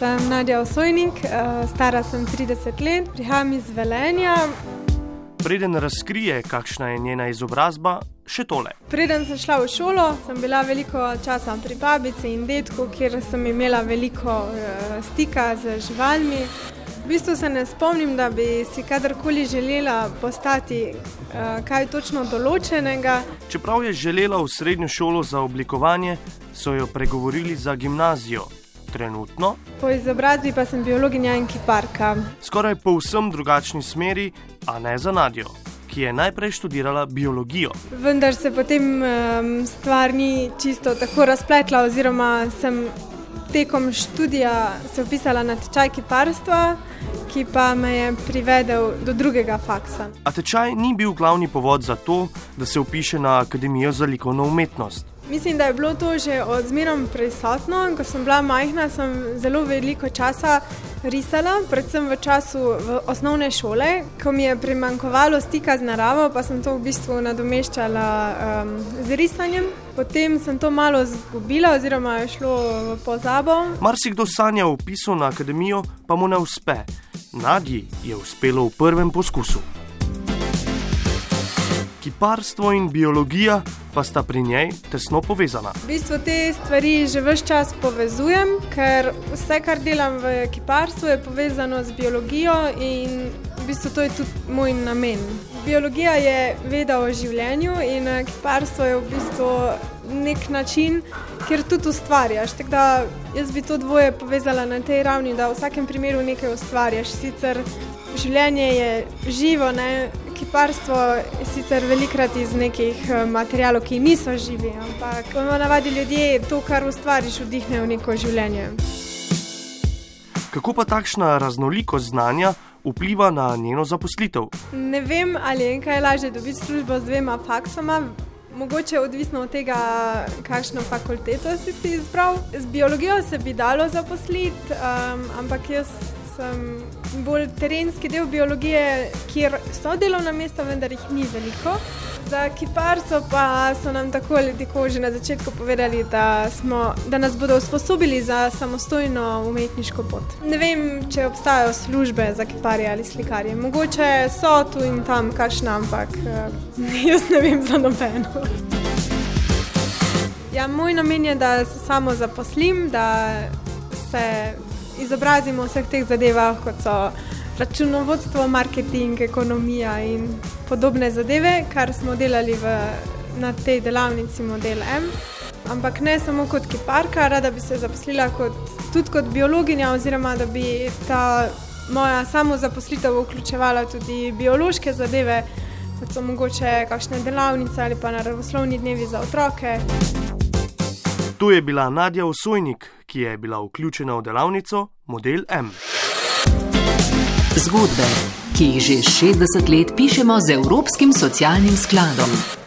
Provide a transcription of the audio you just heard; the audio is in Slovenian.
Sem Nadja Osojnik, eh, stara sem 30 let, prihajam iz Velenja. Preden razkrije, kakšna je njena izobrazba, še tole. Preden sem šla v šolo, sem bila veliko časa pri babici in detku, kjer sem imela veliko uh, stika z živalmi. V bistvu se ne spomnim, da bi si kadarkoli želela postati uh, kaj točno določenega. Čeprav je želela v srednjo šolo za oblikovanje, so jo pregovorili za gimnazijo trenutno. Po izobrazbi pa sem biologinja in kiparka. Skoraj povsem drugačni smeri, a ne za nadjo, ki je najprej študirala biologijo. Vendar se potem um, stvar ni čisto tako razpletla, oziroma sem tekom študija se upisala na tečaj kiparstva. Ki pa me je privedel do drugega faksa. A tečaj ni bil glavni povod za to, da se upiše na Akademijo za likovno umetnost. Mislim, da je bilo to že od zmerom prisotno. Ko sem bila majhna, sem zelo veliko časa risala, predvsem v času v osnovne šole, ko mi je primankovalo stika z naravo, pa sem to v bistvu nadomeščala um, z risanjem. Potem sem to malo izgubila, oziroma je šlo v pozabo. Marsikdo sanja o upisu na akademijo, pa mu ne uspe. Nadji je uspelo v prvem poskusu kiparstvo in biologija pa sta pri njej tesno povezana. V bistvu te stvari že vse čas povezujem, ker vse, kar delam v kiparstvu, je povezano z biologijo in v bistvu to je tudi moj namen. Biologija je veda o življenju in eh, kiparstvo je v bistvu nek način, kjer tudi ustvarjaš. Tako da jaz bi to dvoje povezala na tej ravni, da v vsakem primeru nekaj ustvarjaš. Sicer življenje je živo, ne? Kiparstvo sicer velikrat iz nekih eh, materijalov, ki niso živi, ampak po navadi ljudje to, kar ustvariš, vdihnejo v neko življenje. Kako pa takšna raznolikost znanja vpliva na njeno zaposlitev? Ne vem, ali je kaj lažje dobiti službo z dvema faksoma. Mogoče je odvisno od tega, kakšno fakulteto si ti izbral. Z biologijo se bi dalo zaposliti, um, ampak jaz sem bolj terenski del biologije, kjer so delovna mesta, vendar jih ni veliko. Za kiparstvo pa so nam tako ali tako že na začetku povedali, da, smo, da nas bodo usposobili za samostojno umetniško pot. Ne vem, če obstajajo službe za kiparje ali slikarje. Mogoče so tu in tam kakšna, ampak eh, jaz ne vem za nobeno. Ja, moj namen je, da se samo zaposlim, da se izobrazimo v vseh teh zadevah, kot so računovodstvo, marketing, ekonomija in podobne zadeve, kar smo delali v, na tej delavnici Model M. Ampak ne samo kot kiparka, rada bi se zaposlila kot, tudi kot biologinja, oziroma da bi ta moja samozaposlitev vključevala tudi biološke zadeve, kot so mogoče kakšne delavnice ali pa naravoslovni dnevi za otroke. To je bila Nadja Osojnik, ki je bila vključena v delavnico Model M. Zgodbe, ki jih že 60 let pišemo z Evropskim socialnim skladom.